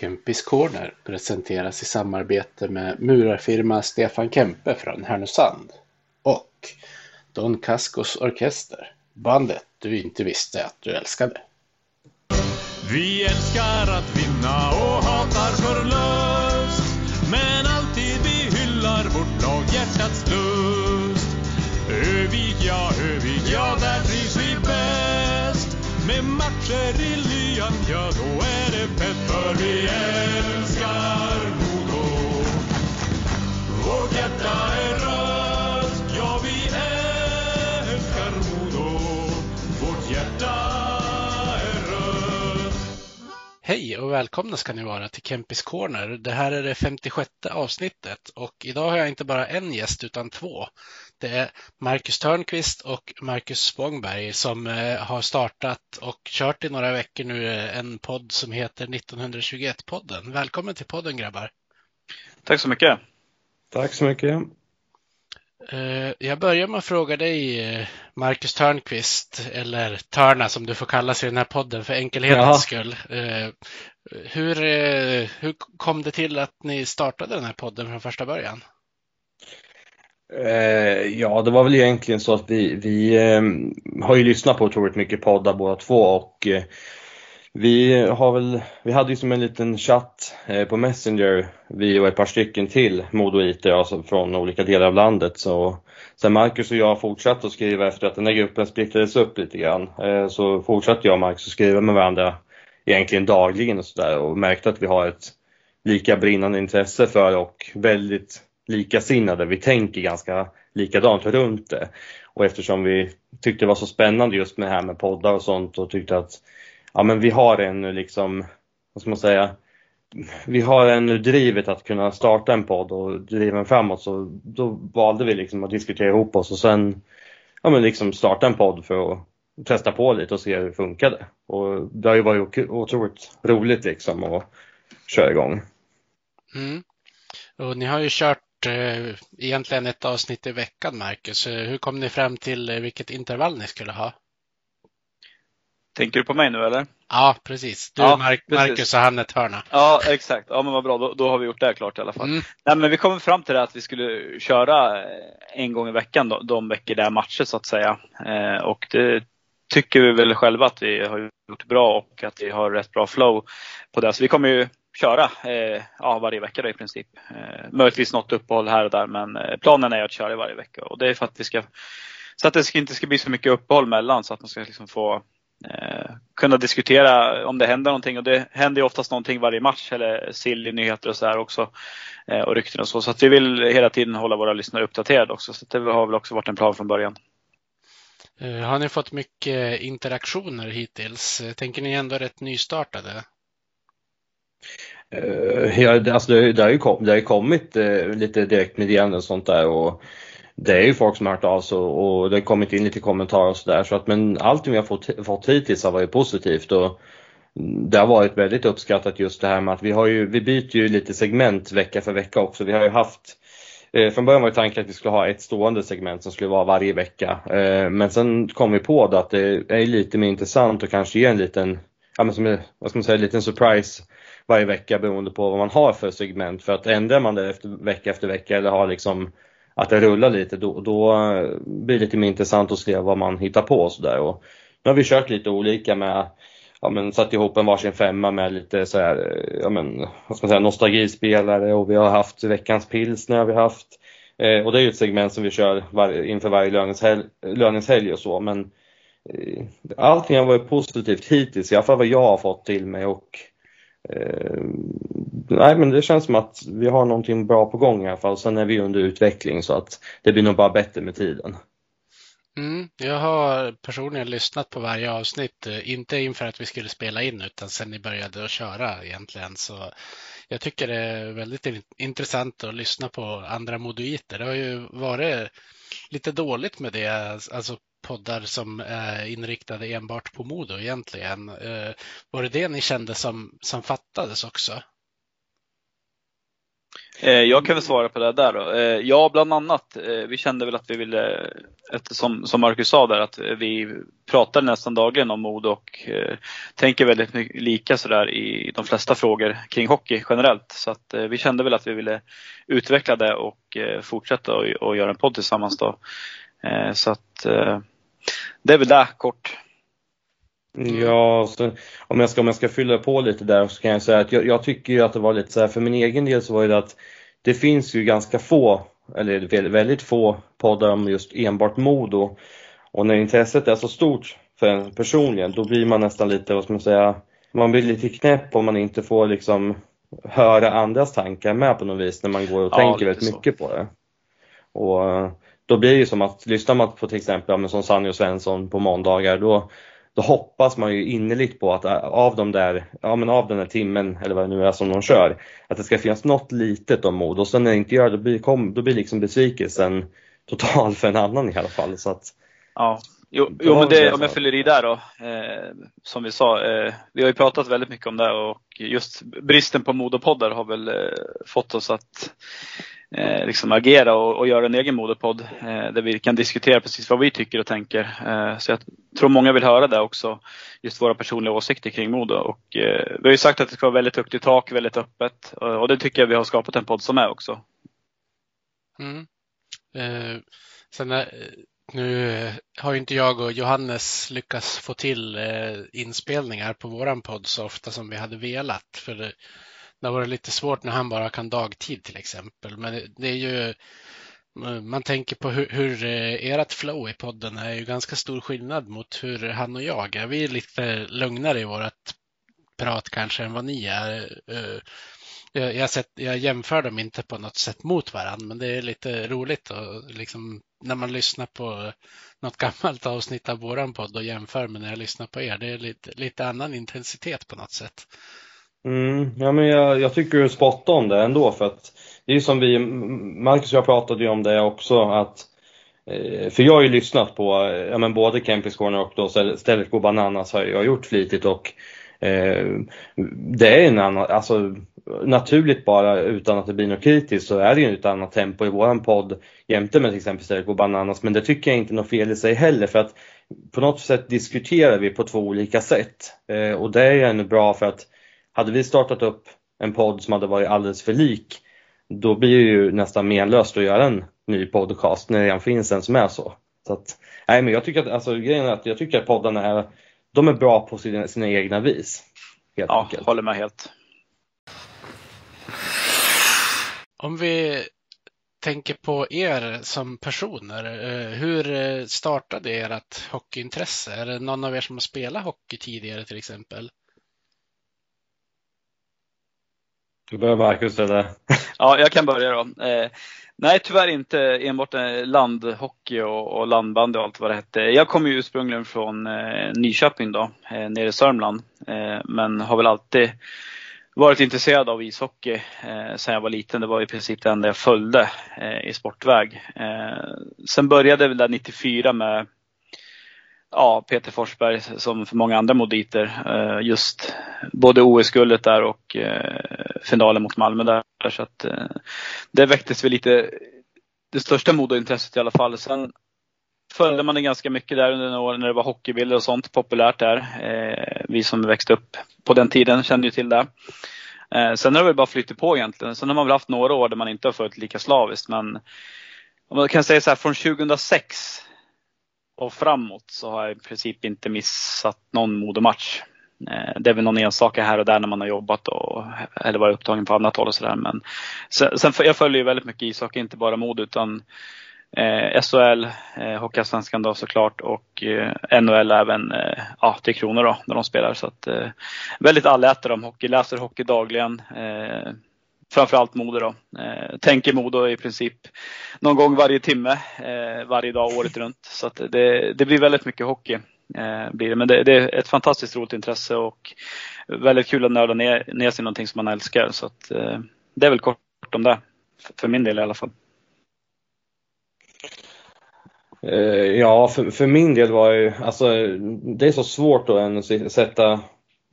Kempis Corner presenteras i samarbete med murarfirma Stefan Kempe från Härnösand och Don Cascos Orkester, bandet du inte visste att du älskade. Vi älskar att vinna och hatar förlust Men alltid vi hyllar vårt lag hjärtats lust Övik, ja, Övik, ja, där trivs vi bäst Med matcher i lyan, ja, då är skeppet För vi älskar Modo Vårt hjärta är rött, ja, vi älskar Modo Vårt hjärta är rött Hej och välkomna ska ni vara till Kempis Corner. Det här är det 56 avsnittet och idag har jag inte bara en gäst utan två. Det är Marcus Törnqvist och Marcus Spångberg som eh, har startat och kört i några veckor nu eh, en podd som heter 1921-podden. Välkommen till podden grabbar! Tack så mycket. Tack så mycket. Eh, Jag börjar med att fråga dig, Marcus Törnqvist, eller Törna som du får kallas i den här podden för enkelhetens Ja. skull. Hur, hur kom det till att ni startade den här podden från första början? Eh, ja, det var väl egentligen så att vi, vi eh, har ju lyssnat på otroligt mycket poddar båda två och eh, vi har väl, vi hade ju som en liten chatt eh, på Messenger, vi och ett par stycken till modoiter, alltså från olika delar av landet. Så sen Marcus och jag fortsatte att skriva efter att den här gruppen splittrades upp lite grann. Eh, så fortsatte jag och Marcus att skriva med varandra egentligen dagligen och sådär och märkte att vi har ett lika brinnande intresse för och väldigt likasinnade. Vi tänker ganska likadant runt det. Och eftersom vi tyckte det var så spännande just med det här med poddar och sånt och tyckte att ja, men vi har ännu, liksom, vad ska man säga, vi har ännu drivet att kunna starta en podd och driva den framåt så då valde vi liksom att diskutera ihop oss och sen ja, men liksom starta en podd för att testa på lite och se hur det funkade. Och det har ju varit otroligt roligt liksom att köra igång. Mm. Och ni har ju kört eh, egentligen ett avsnitt i veckan, Marcus. Eh, Hur kom ni fram till eh, vilket intervall ni skulle ha? Tänker du på mig nu eller? Ja, precis. Du Ja, är Mar- precis. Marcus och han är Törna. Ja, exakt. Ja, men vad bra. Då, då har vi gjort det klart i alla fall. Mm. Nej, men vi kom fram till det att vi skulle köra en gång i veckan då, de veckor det är matcher så att säga. Eh, och det tycker vi väl själva att vi har gjort bra och att vi har rätt bra flow på det. Så vi kommer ju köra eh, ja, varje vecka då i princip. Eh, möjligtvis något uppehåll här och där men eh, planen är att köra varje vecka och det är för att vi ska så att det ska, inte ska bli så mycket uppehåll mellan så att man ska liksom få eh, kunna diskutera om det händer någonting och det händer ju oftast någonting varje match eller silly nyheter och så här också eh, och rykten och så. Så att vi vill hela tiden hålla våra lyssnare uppdaterade också. Så att det har väl också varit en plan från början. Eh, har ni fått mycket interaktioner hittills? Tänker ni ändå rätt nystartade? Eh, ja, det- alltså det, det, har ju kom, det har ju kommit eh, lite direktmeddelanden och sånt där och det är ju folk som har hört av sig och och det har kommit in lite kommentarer och sådär så att men allting vi har fått, fått hittills har varit positivt och det har varit väldigt uppskattat just det här med att vi har ju, vi byter ju lite segment vecka för vecka också. Vi har ju haft eh, från början var ju tanken att vi skulle ha ett stående segment som skulle vara varje vecka. Men sen kom vi på det att det är lite mer intressant och kanske ge en liten, ja men som, vad ska man säga, en liten surprise varje vecka beroende på vad man har för segment. För att ändrar man det efter, vecka efter vecka eller har liksom att det rullar lite då, då eh, blir det lite mer intressant att se vad man hittar på och sådär. Nu har vi kört lite olika med Ja men satt ihop en varsin femma med lite så här, eh, ja men vad ska man säga, nostalgispelare och vi har haft veckans pilsner har vi haft. Eh, och det är ju ett segment som vi kör var, inför varje löningshelg, löningshelg och så men eh, allting har varit positivt hittills, i alla fall vad jag har fått till mig och Eh, nej men det känns som att vi har någonting bra på gång i alla fall. Sen är vi under utveckling så att det blir nog bara bättre med tiden. Mm. Jag har personligen lyssnat på varje avsnitt, eh, inte inför att vi skulle spela in utan sen ni började att köra egentligen. Så jag tycker det är väldigt intressant att lyssna på andra moduiter. Det har ju varit lite dåligt med det, alltså, alltså poddar som är inriktade enbart på Modo egentligen. Eh, var det det ni kände som, som fattades också? Eh, jag kan väl svara på det där då. Eh, ja, bland annat. Eh, vi kände väl att vi ville, eftersom, som Marcus sa där, att vi pratar nästan dagligen om mod och tänker väldigt mycket lika sådär i de flesta frågor kring hockey generellt. Så att vi kände väl att vi ville utveckla det och fortsätta och, göra en podd tillsammans då. Så att det är väl det kort. Ja, så om, jag ska, om jag ska fylla på lite där så kan jag säga att jag, jag tycker ju att det var lite så här, för min egen del så var det att det finns ju ganska få, eller väldigt få poddar om just enbart Modo. Och när intresset är så stort för en personligen, då blir man nästan lite, vad ska man säga, man blir lite knäpp om man inte får liksom höra andras tankar med på något vis när man går och ja, tänker väldigt så. mycket på det. Och då blir det ju som att, lyssnar man på till exempel som Sanny och Svensson på måndagar, då då hoppas man ju innerligt på att äh, av de där, ja men av den där timmen eller vad det nu är som de kör, att det ska finnas något litet om mod och sen när det inte gör det, då blir, kom, då blir liksom besvikelsen total för en annan i alla fall. Så att, ja, jo, jo men det, om jag fyller i där då, eh, som vi sa, eh, vi har ju pratat väldigt mycket om det och just bristen på modopoddar har väl eh, fått oss att eh, liksom agera och, och, göra en egen modepodd eh, där vi kan diskutera precis vad vi tycker och tänker. Eh, så jag tror många vill höra det också, just våra personliga åsikter kring mode. Och, eh, vi har ju sagt att det ska vara väldigt högt i tak, väldigt öppet och det tycker jag vi har skapat en podd som är också. Mm. Eh, sen är, nu eh, har inte jag och Johannes lyckats få till eh, inspelningar på våran podd så ofta som vi hade velat. För det, det har varit lite svårt när han bara kan dagtid till exempel. Men det är ju, man tänker på hur, hur ert flow i podden är ju ganska stor skillnad mot hur han och jag är. Vi är lite lugnare i vårt prat kanske än vad ni är. Eh, jag, jag, sett, jag jämför dem inte på något sätt mot varandra, men det är lite roligt och liksom, när man lyssnar på något gammalt avsnitt av våran podd och jämför med när jag lyssnar på er. Det är lite, lite annan intensitet på något sätt. Mm, ja, men jag, jag tycker du spottar om det ändå för att det är som vi, Marcus och jag pratade ju om det också att eh, för jag har ju lyssnat på eh, ja, men både Campus Corner och då Stället Go Bananas har jag gjort flitigt och eh, det är en annan, alltså naturligt bara utan att det blir något kritiskt så är det ju ett annat tempo i våran podd jämte med till exempel Stället Go Bananas men det tycker jag inte är något fel i sig heller för att på något sätt diskuterar vi på två olika sätt eh, och det är ju ändå bra för att hade vi startat upp en podd som hade varit alldeles för lik, då blir det ju nästan menlöst att göra en ny podcast när det redan finns en som är så. så att, nej, men jag tycker att, alltså, grejen är att jag tycker att poddarna är, de är bra på sina, sina egna vis. Helt ja, enkelt. håller med helt. Om vi tänker på er som personer, eh, hur eh, startade ert hockeyintresse? Är det någon av er som har spelat hockey tidigare till exempel? Du börjar Marcus eller? Ja, jag kan börja då. Eh, nej, tyvärr inte enbart eh, landhockey och, och landbandy och allt vad det hette. Jag kommer ju ursprungligen från eh, Nyköping då, eh, nere i Sörmland. Eh, men har väl alltid varit intresserad av ishockey eh, sedan jag var liten. Det var i princip det enda jag följde eh, i sportväg. Eh, sen började jag väl 94 med ja, Peter Forsberg som för många andra moditer. Eh, just både OS-guldet där och eh, finalen mot Malmö där. Så att eh, det väcktes väl lite det största modeintresset i alla fall. Sen följde man det ganska mycket där under några år när det var hockeybilder och sånt populärt där. Eh, vi som växte upp på den tiden kände ju till det. Eh, sen har det väl bara flyttat på egentligen. Sen har man väl haft några år där man inte har följt lika slaviskt men om man kan säga så här från 2006 och framåt så har jag i princip inte missat någon Modo-match. Eh, det är väl någon enstaka här och där när man har jobbat och, eller varit upptagen på annat håll och sådär. Men sen, sen, jag följer ju väldigt mycket ishockey, inte bara mod utan eh, SHL, eh, Hockeyallsvenskan då såklart och eh, NHL även eh, ja, Tre Kronor då när de spelar. Så att, eh, väldigt allätare om hockey, läser hockey dagligen. Eh, framförallt Modo då. Eh, tänker Modo i princip någon gång varje timme, eh, varje dag året runt. Så att det, det blir väldigt mycket hockey. Eh, blir det. Men det, det, är ett fantastiskt roligt intresse och väldigt kul att nörda ner, ner sig i någonting som man älskar. Så att, eh, det är väl kort om det. För min del i alla fall. Eh, ja, för, för min del var ju, alltså det är så svårt att än sätta,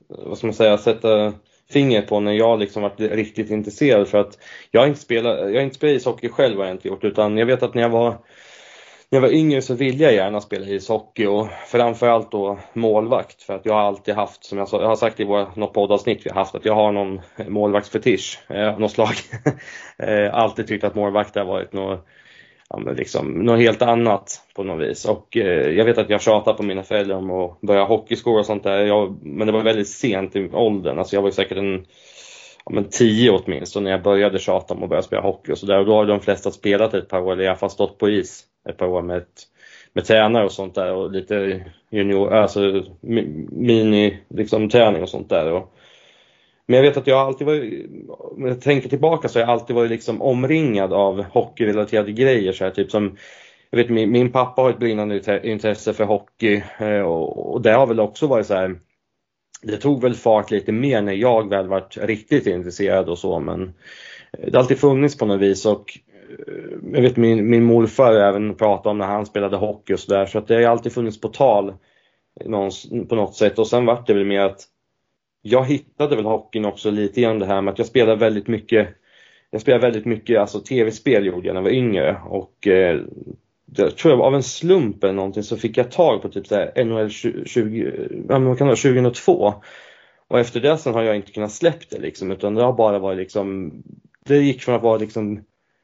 vad ska man säga, sätta fingret på när jag liksom varit riktigt intresserad för att jag har inte spelat, jag har inte spelat ishockey själv har jag inte gjort utan jag vet att när jag var när jag var yngre så ville jag gärna spela ishockey och framförallt då målvakt för att jag har alltid haft, som jag, sa, jag har sagt i våra, något poddavsnitt vi har haft, att jag har någon målvaktsfetisch eh, något slag. eh, alltid tyckt att målvakt har varit något, ja, men liksom, något helt annat på något vis. Och eh, jag vet att jag tjatade på mina föräldrar om att börja hockeyskola och sånt där, jag, men det var väldigt sent i åldern, alltså jag var säkert en ja, men tio åtminstone när jag började tjata om att börja spela hockey och sådär. Och då har de flesta spelat ett par år, eller i alla fall stått på is ett par år med, ett, med tränare och sånt där och lite junior, alltså mini liksom träning och sånt där. Och, men jag vet att jag alltid varit, om jag tänker tillbaka så har jag alltid varit liksom omringad av hockeyrelaterade grejer så här, typ som jag vet min, min pappa har ett brinnande intresse för hockey eh, och, och det har väl också varit så här det tog väl fart lite mer när jag väl varit riktigt intresserad och så men eh, det har alltid funnits på något vis och eh, jag vet min, min morfar även pratade om när han spelade hockey och sådär så att det har alltid funnits på tal på något sätt. Och sen vart det väl mer att jag hittade väl hockeyn också lite grann det här med att jag spelade väldigt mycket jag spelade väldigt mycket alltså tv-spel gjorde jag när jag var yngre och eh, jag tror jag av en slump eller någonting så fick jag tag på typ så här NHL 20, vad kan det vara, 2002. Och efter det sen har jag inte kunnat släppa det liksom utan det har bara varit liksom, det gick från att vara liksom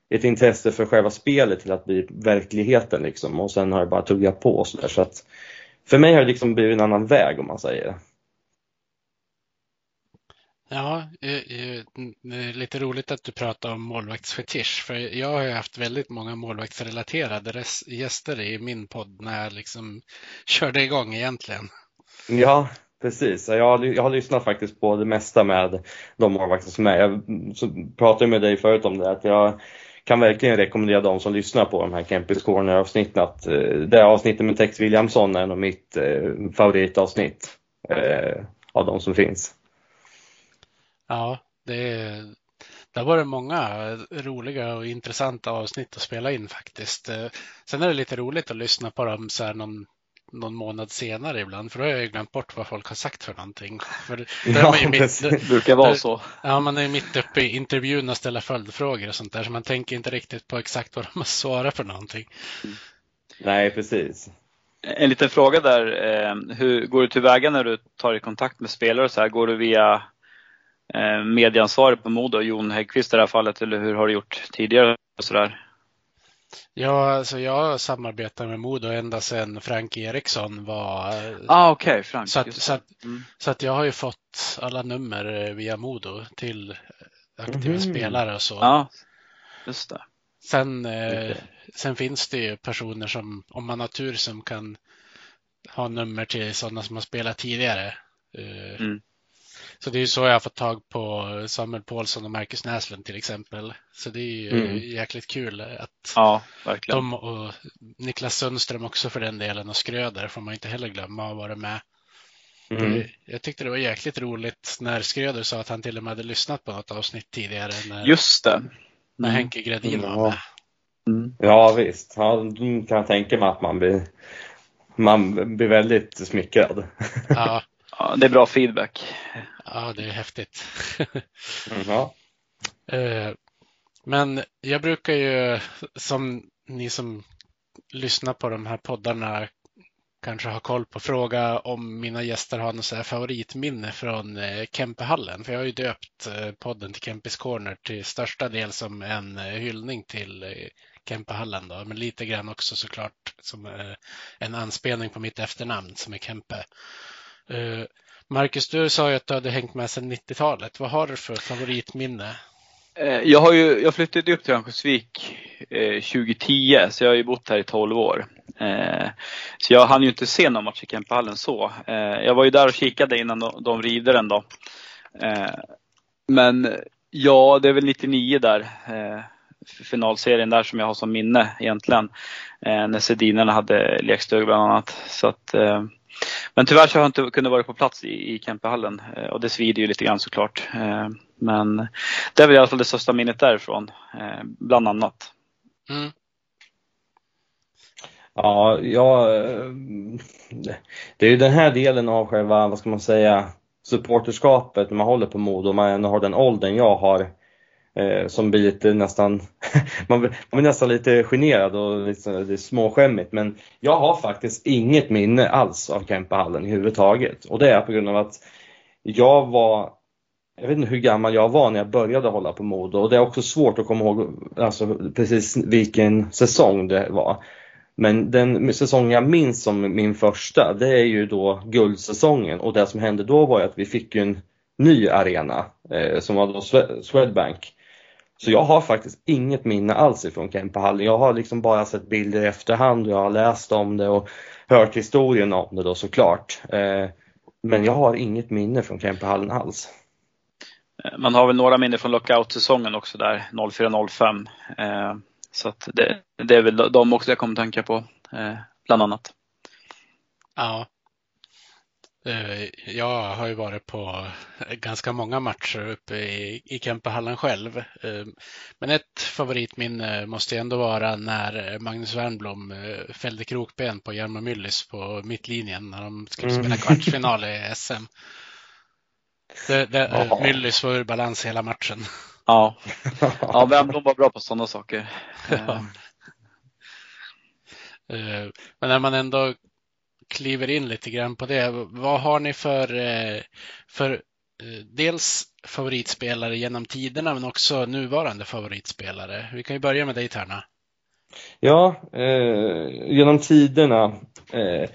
ett intresse för själva spelet till att bli verkligheten liksom och sen har jag bara tuggat på och sådär så att för mig har det liksom blivit en annan väg om man säger. Ja, eh, eh, det är eh, lite roligt att du pratar om målvaktsfetisch, för jag har ju haft väldigt många målvaktsrelaterade gäster i min podd när jag liksom körde igång egentligen. Ja, precis. Jag har, jag har lyssnat faktiskt på det mesta med de målvakter som är. Jag pratade med dig förut om det, att jag kan verkligen rekommendera de som lyssnar på de här Kempis Corner avsnitten att det avsnittet med Tex Williamson är nog mitt favoritavsnitt av de som finns. Ja, det, det har varit många roliga och intressanta avsnitt att spela in faktiskt. Eh, sen är det lite roligt att lyssna på dem så här någon, någon månad senare ibland, för då har jag ju glömt bort vad folk har sagt för någonting. För ja, mitt, det brukar vara så. Ja, man är mitt uppe i intervjun och ställer följdfrågor och sånt där, så man tänker inte riktigt på exakt vad de har svarat för någonting. Nej, precis. En liten fråga där. Eh, hur går du tillväga när du tar i kontakt med spelare? Så här, går du via eh, medieansvarig på Modo, Jon Häggkvist i det här fallet, eller hur har du gjort tidigare? Sådär? Ja, alltså jag samarbetar med Modo ända sedan Frank Eriksson var... Ah, okay, Frank. Så att, så, att, mm. så att jag har ju fått alla nummer eh, via Modo till aktiva mm. spelare och så. Ja, just det. Sen, eh, sen finns det ju personer som, om man har tur, som kan ha nummer till sådana som har spelat tidigare. Eh, mm. Så det är så jag har fått tag på Samuel Paulsson och Marcus Näslund till exempel. Så det är ju mm. jäkligt kul att ja, verkligen. de och Niklas Sundström också för den delen och Skröder får man inte heller glömma har varit med. Mm. Jag tyckte det var jäkligt roligt när Skröder sa att han till och med hade lyssnat på något avsnitt tidigare. När, Just det. När mm. Henke Gradin var med. Mm. Ja visst, ja, kan jag tänka mig att man blir, man blir väldigt smickrad. Ja. Ja, det är bra feedback. Ja, det är häftigt. ja. Eh, men jag brukar ju, som ni som lyssnar på de här poddarna kanske har koll på, fråga om mina gäster har något så här favoritminne från eh, Kempehallen. För jag har ju döpt eh, podden till Kempis Corner till största del som en hyllning till Kempehallen då, men lite grann också såklart som en anspelning på mitt efternamn som är Kempe. Eh, Marcus, du sa ju att du hade hängt med sedan 90-talet. Vad har du för favoritminne? Eh, jag, har ju, jag flyttade upp till Örnsköldsvik eh, 2010, så jag har ju bott här i 12 år. Så jag hann ju inte se någon match i Kempehallen så. Jag var ju där och kikade innan de rivde den då. Men ja, det är väl 99 där, finalserien där som jag har som minne egentligen. När Sedinarna hade lekstuga bland annat. Så att, men tyvärr så har jag inte kunnat vara på plats i, i Kempehallen eh, och det svider ju lite grann såklart. Eh, men det är väl i alla fall det största minnet därifrån, eh, bland annat. Mm. Ja, ja, det är ju den här delen av själva, vad ska man säga, supporterskapet när man håller på Modo och man ändå har den åldern jag har eh, som blir lite nästan, man, blir, man blir nästan lite generad och liksom, det är småskämmigt men jag har faktiskt inget minne alls av Kempehallen överhuvudtaget och det är på grund av att jag var jag vet inte hur gammal jag var när jag började hålla på Modo och det är också svårt att komma ihåg alltså, precis vilken säsong det var. Men den säsong jag minns som min första, det är ju då guldsäsongen och det som hände då var ju att vi fick en ny arena eh, som var då Swedbank. Så jag har faktiskt inget minne alls ifrån Kempehallen. Jag har liksom bara sett bilder i efterhand och jag har läst om det och hört historien om det då såklart. Eh, men jag har inget minne från Kempehallen alls. Man har väl några minnen från lockout-säsongen också där, 04-05. Eh, så att det, det, är väl de också jag kommer att tänka på, eh, bland annat. Ja. Eh, jag har ju varit på ganska många matcher uppe i, i Kempehallen själv. Eh, men ett favoritminne måste ändå vara när Magnus Wernbloom eh, fällde krokben på Hjalmar Myllys på mittlinjen när de skulle spela mm. kvartsfinal i SM. Det, det, Myllys var ur balans hela matchen. Ja, ja Wernbloom var bra på sådana saker. Ja. Men när man ändå kliver in lite grann på det. Vad har ni för, eh, för eh, dels favoritspelare genom tiderna men också nuvarande favoritspelare? Vi kan ju börja med dig Tärna. Ja, eh, genom tiderna. Eh,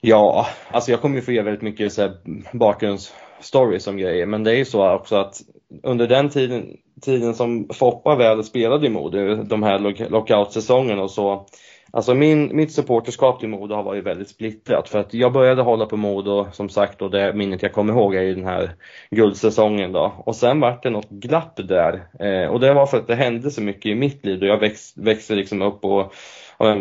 ja, alltså jag kommer ju få ge väldigt mycket så här, bakgrundsstories om grejer men det är ju så också att under den tiden, tiden som Foppa väl spelade i Modo, de här lockout-säsongerna och så Alltså min, mitt supporterskap till Modo har varit väldigt splittrat för att jag började hålla på Modo som sagt och det minnet jag kommer ihåg är ju den här guldsäsongen då. Och sen vart det något glapp där eh, och det var för att det hände så mycket i mitt liv då jag väx, växte liksom upp och, och eh,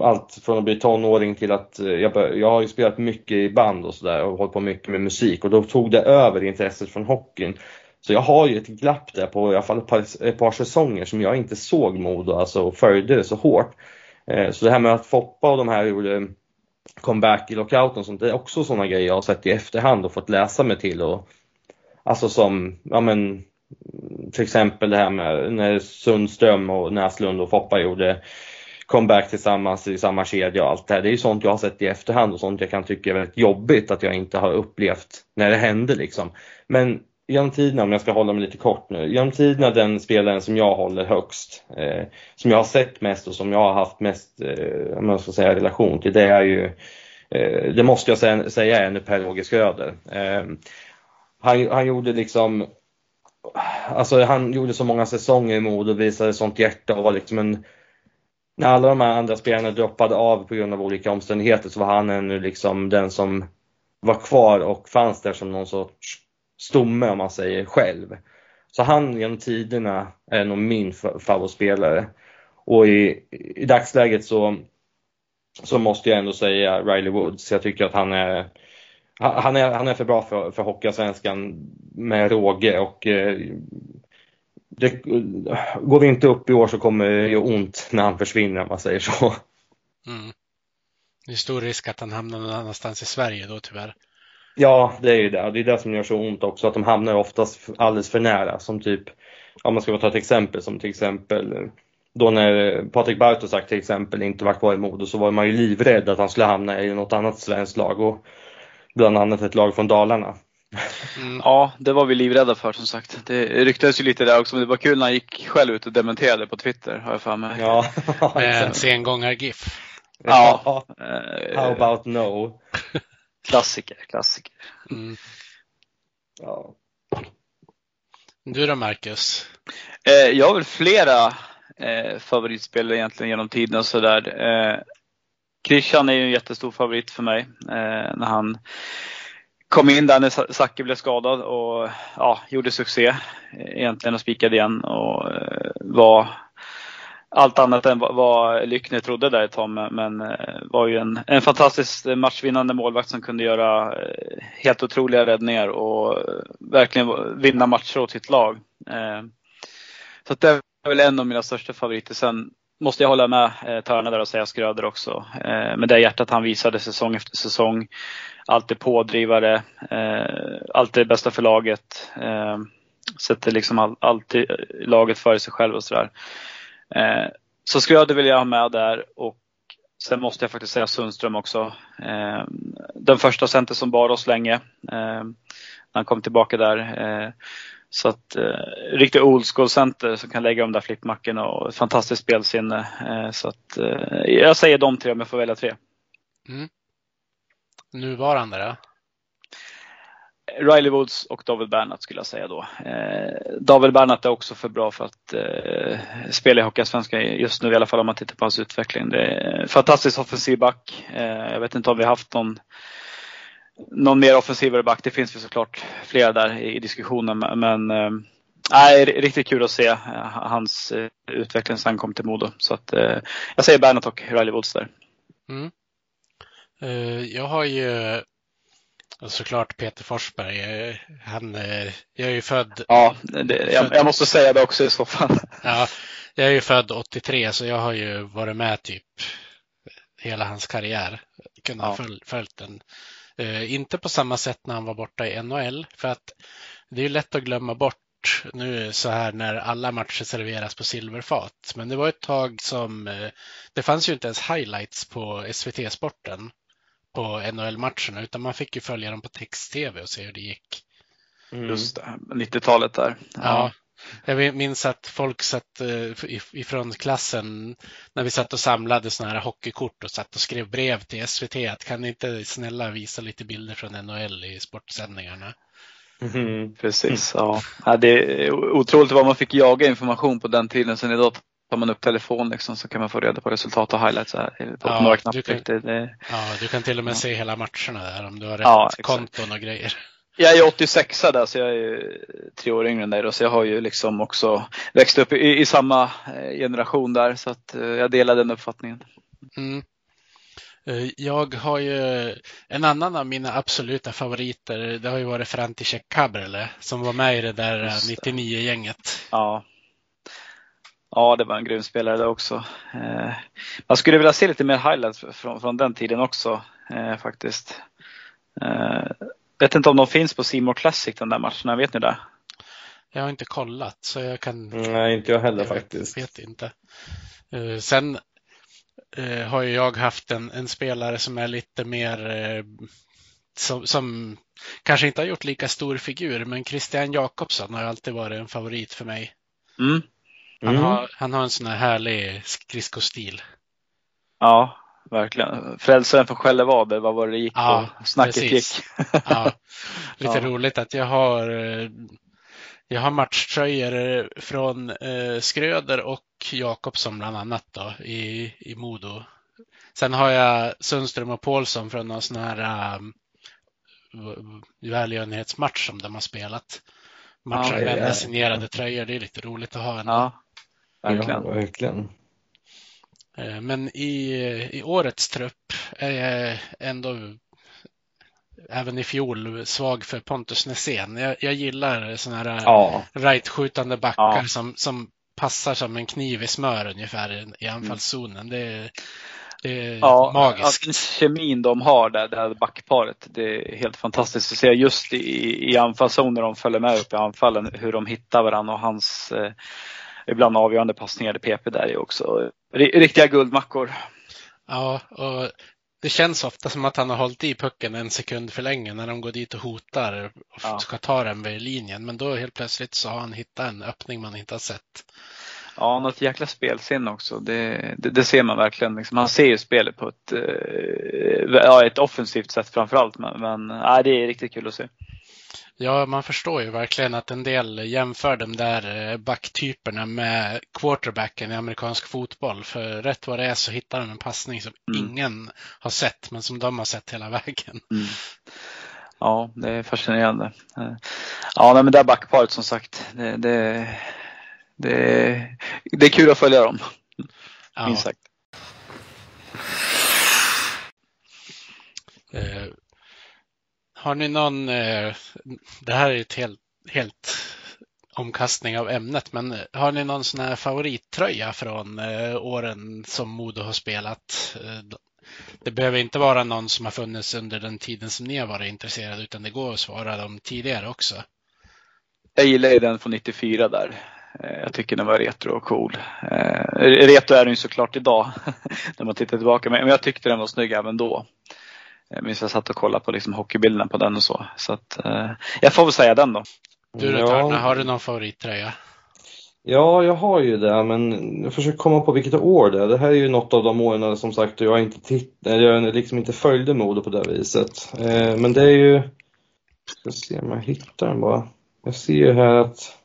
allt från att bli tonåring till att eh, jag, bör, jag har ju spelat mycket i band och sådär och hållit på mycket med musik och då tog det över intresset från hockeyn. Så jag har ju ett glapp där på i alla fall ett par, ett par säsonger som jag inte såg Modo alltså och följde det så hårt. Eh, så det här med att Foppa och de här gjorde comeback i lockouten och sånt, det är också sådana grejer jag har sett i efterhand och fått läsa mig till. Och, alltså som, ja men till exempel det här med när Sundström och Näslund och Foppa gjorde comeback tillsammans i samma kedja och allt det här. Det är ju sånt jag har sett i efterhand och sånt jag kan tycka är väldigt jobbigt att jag inte har upplevt när det hände liksom. Men genom tiderna, om jag ska hålla mig lite kort nu, genom tiderna den spelaren som jag håller högst, eh, som jag har sett mest och som jag har haft mest, eh, om jag ska säga relation till, det är ju, eh, det måste jag säga, säga är nu Per-Åge Schröder. Eh, han, han gjorde liksom, alltså han gjorde så många säsonger i Modo och visade sånt hjärta och var liksom en när alla de här andra spelarna droppade av på grund av olika omständigheter så var han ännu liksom den som var kvar och fanns där som någon sorts stomme om man säger själv. Så han genom tiderna är nog min favoritspelare. Och i, i dagsläget så, så måste jag ändå säga Riley Woods. Jag tycker att han är han är, han är för bra för, för Hockeyallsvenskan med råge och eh, det, går vi inte upp i år så kommer det göra ont när han försvinner om man säger så. Mm. Det är stor risk att han hamnar någon annanstans i Sverige då tyvärr. Ja, det är ju det. Det är det som gör så ont också, att de hamnar oftast alldeles för nära. Som typ, om man ska ta ett exempel, som till exempel då när Patrik Bartosak till exempel inte var kvar i Modo så var man ju livrädd att han skulle hamna i något annat svenskt lag och bland annat ett lag från Dalarna. Mm, ja, det var vi livrädda för som sagt. Det ryktades ju lite där också, men det var kul när han gick själv ut och dementerade på Twitter, har jag för mig. Ja, Med en sengångar-GIF. Ja. How about no? Klassiker, klassiker. Mm. Ja. Du då Marcus? Eh, jag har väl flera eh, favoritspelare egentligen genom tiden och sådär. Eh, Christian är ju en jättestor favorit för mig. Eh, när han kom in där när Zacke blev skadad och ja, gjorde succé egentligen och spikade igen och eh, var allt annat än vad Lyckner trodde där ett tag, men eh, var ju en, en fantastisk matchvinnande målvakt som kunde göra eh, helt otroliga räddningar och eh, verkligen vinna matcher åt sitt lag. Så det är väl en av mina största favoriter. Sen måste jag hålla med Törne där och säga Skröder också. Med det hjärtat han visade säsong efter säsong. alltid pådrivare, eh, alltid bästa för laget. Eh, sätter liksom all, alltid laget före sig själv och sådär. Eh, så Skröder vill jag ha med där och sen måste jag faktiskt säga Sundström också. Eh, den första center som bar oss länge. Eh, när han kom tillbaka där. Eh, så att eh, riktigt old school center som kan lägga de där flippmackorna och ett fantastiskt spelsinne. Eh, så att eh, jag säger de tre om jag får välja tre. Mm. Nuvarande då? Riley Woods och David Bernhardt skulle jag säga då. Eh, David Bernhardt är också för bra för att eh, spela i Hockeyallsvenskan just nu i alla fall om man tittar på hans utveckling. Det är fantastiskt offensiv back. Eh, jag vet inte om vi har haft någon, någon mer offensivare back. Det finns ju såklart flera där i, i diskussionen men eh, Nej, riktigt kul att se eh, hans eh, utveckling sen han kom till Modo. Så att, eh, jag säger Bernhardt och Riley Woods där. Mm. Eh, jag har ju såklart Peter Forsberg. Han, jag är ju född... Ja, det, jag, jag, måste säga det också i så fall. Ja, jag är ju född 83 så jag har ju varit med typ hela hans karriär. Kunnat ja. följ, följt den. inte på samma sätt när han var borta i NHL för att det är lätt att glömma bort nu så här när alla matcher serveras på silverfat. Men det var ett tag som eh, det fanns ju inte ens highlights på SVT-sporten på NHL-matcherna utan man fick ju följa dem på text-tv och se hur det gick. Mm. Just det, 90-talet där. Ja. ja. Jag minns att folk satt eh, ifrån klassen när vi satt och samlade sådana här hockeykort och satt och skrev brev till SVT att kan ni inte snälla visa lite bilder från NHL i sportsändningarna? Mm, precis, ja. ja. Det är otroligt vad man fick jaga information på den tiden. Sen idag tar man upp telefon liksom, så kan man få reda på resultat och highlights här, på ja, några. Du kan, det, ja, du kan till och med ja. se hela matcherna där om du har rätt ja, konton och grejer. Jag är 86 där så jag är tre år yngre än dig då, så jag har ju liksom också växt upp i, i samma eh, generation där så att eh, jag delar den uppfattningen. Mm. Eh, jag har ju en annan av mina absoluta favoriter. Det har ju varit František Cabrele som var med i det där 99-gänget. Ja. Ja, det var en grym spelare det också. Eh, man skulle vilja se lite mer highlights från, från den tiden också eh, faktiskt. vet inte om de finns på Simor Classic den där matcherna, vet ni det? Jag har inte kollat så jag kan. Nej, inte jag heller jag faktiskt. Vet inte. Sen eh, har ju jag haft en, en, spelare som är lite mer eh, som, som, kanske inte har gjort lika stor figur, men Christian Jakobsson har alltid varit en favorit för mig. Mm. Han, mm. har, han har en sån här härlig skridskostil. Ja, verkligen. Frälsaren från Skällevad, vad var det gick ja, på? Snacket gick. ja, lite ja. roligt att jag har eh, jag har matchtröjor från eh, Skröder och Jakobsson bland annat då, i, i Modo. Sen har jag Sundström och Paulsson från någon sån här um, välgörenhetsmatch som de har spelat. Matchar ja, signerade tröjor. Det är lite roligt att ha en. Ja, verkligen. Ja, verkligen. Eh, men i, i årets trupp är jag ändå även i fjol svag för Pontus Nässén. Jag, jag gillar sådana här ja. rightskjutande backar ja. som, som passar som en kniv i smör ungefär i anfallszonen. Det, det är ja, magiskt. kemin de har där, det här backparet, det är helt fantastiskt att se just i, i anfallszon när de följer med upp i anfallen, hur de hittar varandra och hans eh, ibland avgörande passningar i PP där är också riktiga guldmackor. Ja, och det känns ofta som att han har hållit i pucken en sekund för länge när de går dit och hotar och ja. ska ta den vid linjen. Men då helt plötsligt så har han hittat en öppning man inte har sett. Ja, ett jäkla spelsinne också. Det, det, det, ser man verkligen. Liksom, han ser ju spelet på ett, eh, ja, ett offensivt sätt framförallt. Men, men ja, det är riktigt kul att se. Ja, man förstår ju verkligen att en del jämför de där eh, backtyperna med quarterbacken i amerikansk fotboll. För rätt vad det är så hittar de en passning som mm. ingen har sett, men som de har sett hela vägen. Mm. Ja, det är fascinerande. Eh, ja, men det där backparet som sagt, det, det, det, det är kul att följa dem. Ja. Minst sagt. Eh, har ni någon, eh, det här är ett helt, helt omkastning av ämnet, men har ni någon sån här favorittröja från eh, åren som Modo har spelat? Eh, det behöver inte vara någon som har funnits under den tiden som ni har varit intresserade utan det går att svara dem tidigare också. Jag gillar ju den från 94 där. Jag tycker den var retro och cool. Retro är den ju såklart idag när man tittar tillbaka men jag tyckte den var snygg även då. Jag minns jag satt och kollade på liksom hockeybilderna på den och så. så att, jag får väl säga den då. Du då ja. har du någon favorittröja? Ja, jag har ju det, men jag försöker komma på vilket år det är. Det här är ju något av de åren som sagt jag inte titt jag liksom inte följde mode på det viset. Eh, men det är ju, jag ska se om jag hittar den bara. Jag ser ju här att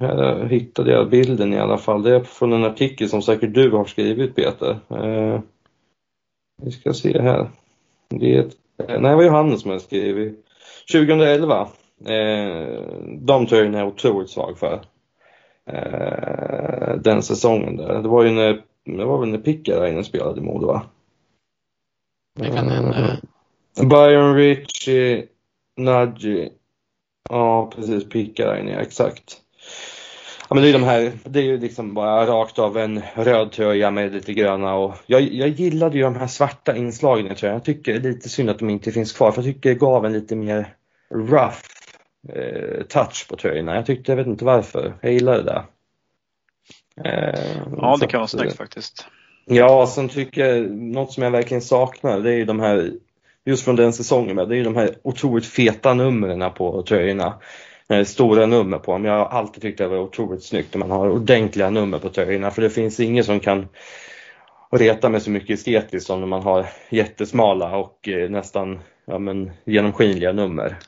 här hittade jag bilden i alla fall. Det är från en artikel som säkert du har skrivit Peter. Eh, vi ska se här. Det är ett, nej, det var Johannes som har skrivit. 2011 Eh, de tröjorna är jag otroligt svag för. Eh, den säsongen där. Det var ju när, det var väl när Pickarainen spelade i Modo va? Det kan hända. Eh, Byron Ritchie, Nagy. Ja precis, Pickarainen, exakt. Ja men det är de här, det är ju liksom bara rakt av en röd tröja med lite gröna och jag, jag gillade ju de här svarta inslagen i tröjan. Jag tycker det är lite synd att de inte finns kvar för jag tycker det gav en lite mer rough eh, touch på tröjorna. Jag tyckte, jag vet inte varför, jag gillade det. Eh, ja, det kan vara snyggt faktiskt. Ja, sen tycker jag, något som jag verkligen saknar, det är ju de här, just från den säsongen, det är ju de här otroligt feta numren på tröjorna. Stora nummer på dem. Jag har alltid tyckt det var otroligt snyggt när man har ordentliga nummer på tröjorna, för det finns ingen som kan reta mig så mycket estetiskt som när man har jättesmala och eh, nästan ja, men, genomskinliga nummer.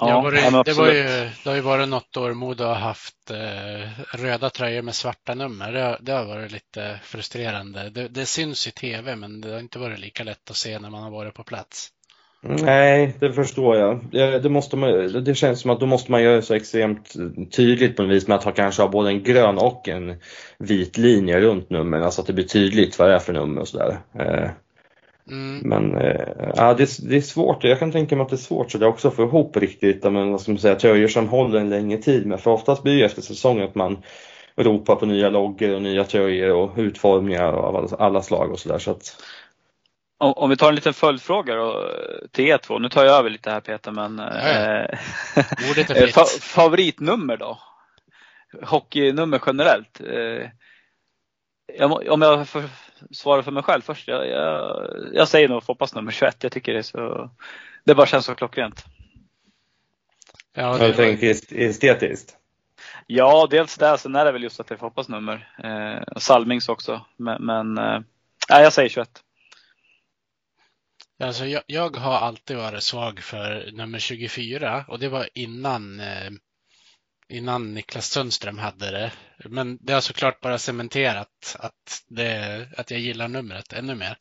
Ja, ja det, det, var ju, det har ju varit något år Modo har haft eh, röda tröjor med svarta nummer. Det, det har varit lite frustrerande. Det, det, syns i tv men det har inte varit lika lätt att se när man har varit på plats. Nej, det förstår jag. Det, måste man, det känns som att då måste man göra det så extremt tydligt på något vis med att ha kanske ha både en grön och en vit linje runt numren, alltså att det blir tydligt vad det är för nummer och sådär. Eh, Mm. Men eh, ja, det, det, är svårt, jag kan tänka mig att det är svårt så det också att få ihop riktigt, men vad ska man säga, tröjor som håller en längre tid med. För oftast blir det efter säsongen att man ropar på nya loggor och nya tröjor och utformningar av alla, alla slag och sådär. Så att... om, om, vi tar en liten följdfråga då till er två. Nu tar jag över lite här Peter, men eh, fa favoritnummer då? Hockeynummer generellt? Eh, om jag får svara för mig själv först. Jag, jag, jag säger nog Foppas nummer 21. Jag tycker det är så, det bara känns så klockrent. Ja, det... Jag tänker estetiskt? Ja, dels det. Sen är det väl just att det är Foppas nummer. Eh, Salmings också. Men, men eh, jag säger 21. Alltså jag, jag, har alltid varit svag för nummer 24 och det var innan eh, innan Niklas Sundström hade det. Men det har såklart bara cementerat att, det, att jag gillar numret ännu mer.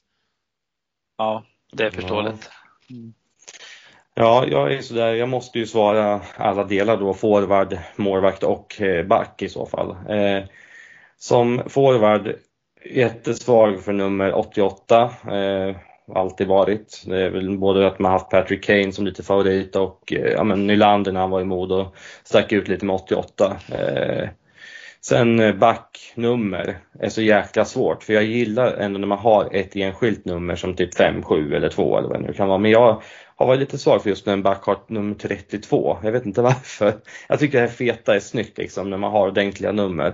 Ja, det är förståeligt. Mm. Ja, jag är sådär, jag måste ju svara alla delar då, forward, målvakt och eh, back i så fall. Eh, som forward, jättesvag för nummer 88. Eh, alltid varit. Det är väl både att man haft Patrick Kane som lite favorit och eh, ja, men Nylander när han var i Modo stack ut lite med 88. Eh, sen eh, backnummer är så jäkla svårt för jag gillar ändå när man har ett enskilt nummer som typ 5, 7 eller 2 eller vad det nu kan vara. Men jag har varit lite svag för just när en back har nummer 32. Jag vet inte varför. Jag tycker det här feta är snyggt liksom när man har ordentliga nummer.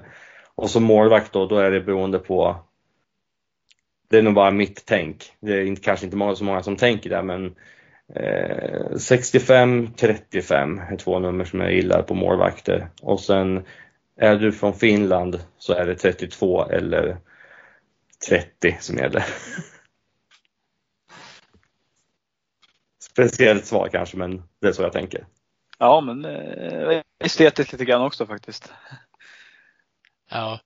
Och som målvakt då, då är det beroende på det är nog bara mitt tänk. Det är inte, kanske inte många, så många som tänker det men eh, 65-35 är två nummer som jag gillar på målvakter. Och sen är du från Finland så är det 32 eller 30 som gäller. Speciellt svar kanske men det är så jag tänker. Ja men eh, estetiskt lite grann också faktiskt. Ja,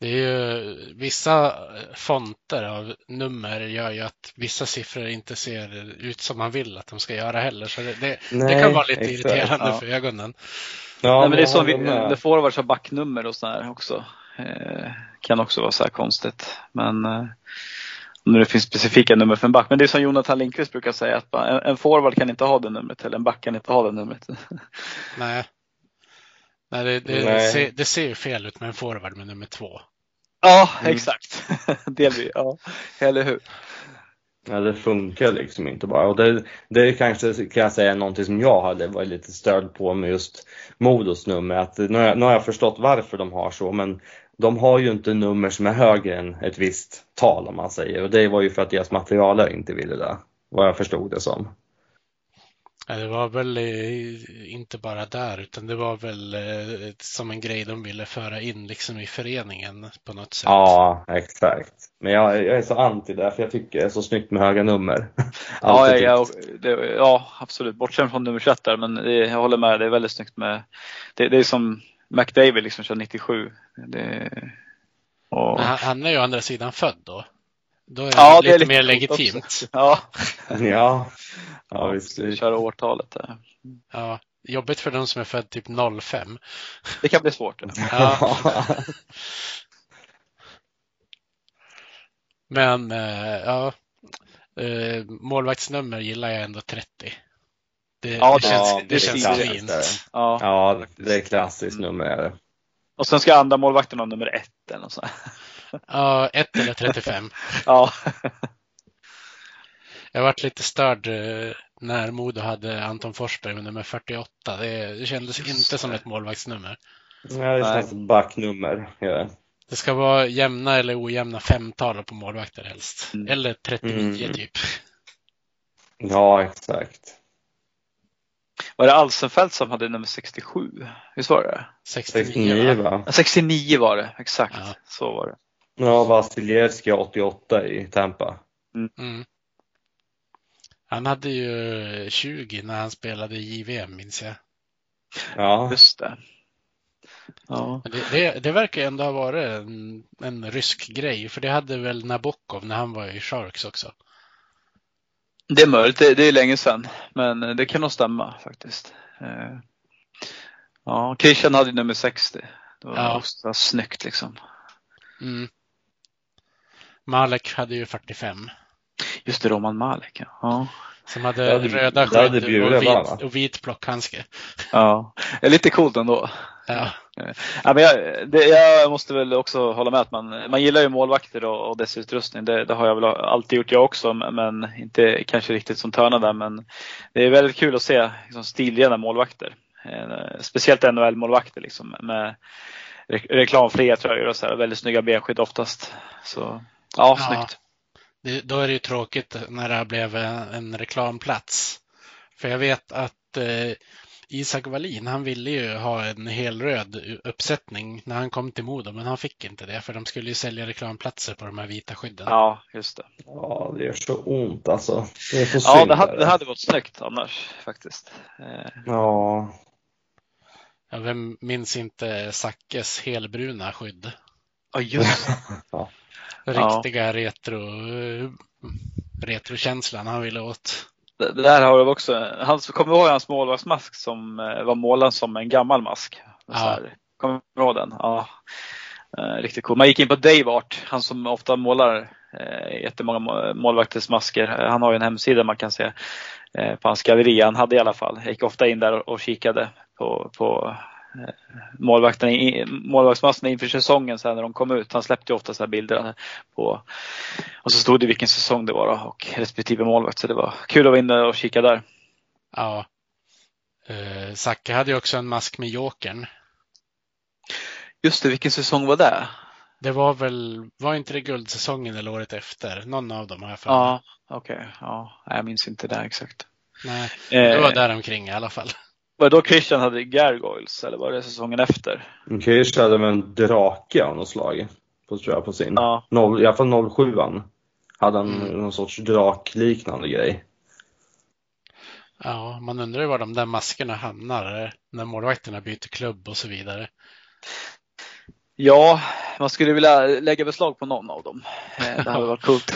det är ju, vissa fonter av nummer gör ju att vissa siffror inte ser ut som man vill att de ska göra heller. Så det, det, Nej, det kan vara lite exakt. irriterande ja. för ögonen. Ja, Nej, men det är som vi, forwards har backnummer och sådär också. Eh, kan också vara så här konstigt. Men eh, om det finns specifika nummer för en back. Men det är som Jonathan Lindqvist brukar säga att en, en forward kan inte ha det numret eller en back kan inte ha det numret. Nej. Nej, det, det, Nej. Ser, det ser fel ut med en forward med nummer två. Ja, Mm. exakt. Delvis, ja. Eller hur? Ja, det funkar liksom inte bara. Och det, det är kanske, kan jag säga, någonting som jag hade varit lite störd på med just Modos nummer. Att nu, har jag, nu har jag förstått varför de har så, men de har ju inte nummer som är högre än ett visst tal om man säger. Och det var ju för att deras materialare inte ville det. Vad jag förstod det som. Det var väl eh, inte bara där, utan det var väl eh, som en grej de ville föra in liksom i föreningen på något sätt. Ja, exakt. Men jag, jag är så anti det, för jag tycker det är så snyggt med höga nummer. Ja, ja, det, ja, absolut. Bortsett från nummer 21 där, men det, jag håller med. Det är väldigt snyggt med. Det, det är som McDavid liksom kör 97. Det, och, han, han är ju å andra sidan född då. Då är det ja, lite, det är mer coolt också. legitimt. Ja, Ja, ja visst. vi kör årtalet där. Ja, jobbigt för de som är född typ 05. Det kan bli svårt. Ja. Men eh, ja, eh, målvaktsnummer gillar jag ändå 30. Det, Ja, det det- känns, Ja, det det känns är fint. Ja. Ja, det är klassiskt nummer. Och sen ska andra målvakten ha nummer ett eller något sånt. Ja, 1 eller 35. Ja. Jag varit lite störd eh, när Modo hade Anton Forsberg med nummer 48. Det, det kändes Just inte som ett målvaktsnummer. Ja, det Nej. känns som backnummer. Ja. Det ska vara jämna eller ojämna femtal på målvakter helst. Mm. Eller 39 Mm. typ. ja, exakt. Var det Alsenfelt som hade nummer 67? Visst var det 69, 69 va? va? Ja, 69 var det, exakt. Ja. Så var det. Ja, Vasiljevskij 88 i Tampa. Mm. Han hade ju 20 när han spelade i JVM minns jag. Ja, Just det. Ja. Det, det, det verkar ändå ha varit en, en rysk grej, för det hade väl Nabokov när han var i Sharks också. Det är möjligt, det, det är länge sedan. Men det kan nog stämma faktiskt. Eh, Ja, Christian hade ju nummer 60. Det var Ja. också snyggt liksom. Mm. Malek hade ju 45. Just det, Roman Malek. ja. Som hade hade- röda skydd och, vit, och vit plockhandske. ja. Det är lite coolt ändå. Ja. Ja, men jag, det, jag måste väl också hålla med att man, man gillar ju målvakter och, och dess utrustning. Det, det har jag väl alltid gjort jag också, men inte kanske riktigt som Törna där. Men det är väldigt kul att se liksom, stilrena målvakter. Eh, speciellt NHL-målvakter liksom, med re reklamfria tröjor och så här, väldigt snygga benskydd oftast. Så ja, Ja. snyggt. Det, då är det ju tråkigt när det blev en, en reklamplats. För jag vet att eh, Isak Wallin, han ville ju ha en helröd uppsättning när han kom till Modo, men han fick inte det för de skulle ju sälja reklamplatser på de här vita skydden. Ja, just det. ja, det gör så ont alltså. Det är så Ja, det hade, det hade gått snyggt annars faktiskt. Eh, Ja, Ja, vem minns inte Sackes helbruna skydd? Ja, just det. Ja. Riktiga retro, eh, retrokänslan han ville åt. Det det där har jag också. Han, kommer du ihåg hans målvaktsmask som eh, var målad som en gammal mask? Ja. Kommer du ihåg den? Ja. Eh, riktigt cool. Man gick in på Dave Art, han som ofta målar eh, jättemånga må- målvakters masker. Eh, Han har ju en hemsida man kan se eh, på hans galleri. Han hade i alla fall. Jag gick ofta in där och, kikade på, på målvakterna, i- målvaktsmaskerna inför säsongen sen när de kom ut. Han släppte ju ofta så här bilder på och så stod det vilken säsong det var då, och respektive målvakt. Så det var kul att vara inne och kika där. Ja. Eh, Zacke hade ju också en mask med Jokern. Just det, vilken säsong var det? Det var väl, var inte det guldsäsongen eller året efter? Någon av dem har jag för. Ja, okej. Ja, jag minns inte det exakt. Nej, det Eh, var där omkring i alla fall. Var det då Christian hade Gargoyles eller var det säsongen efter? Kirsch hade väl en drake av något slag. På, tror jag, på sin. Ja, Noll, I alla fall 07 hade han Mm. någon sorts drakliknande grej. Ja, man undrar ju var de där maskerna hamnar eh, när målvakterna byter klubb och så vidare. ja man skulle vilja lägga beslag på någon av dem. Eh, Det hade varit coolt.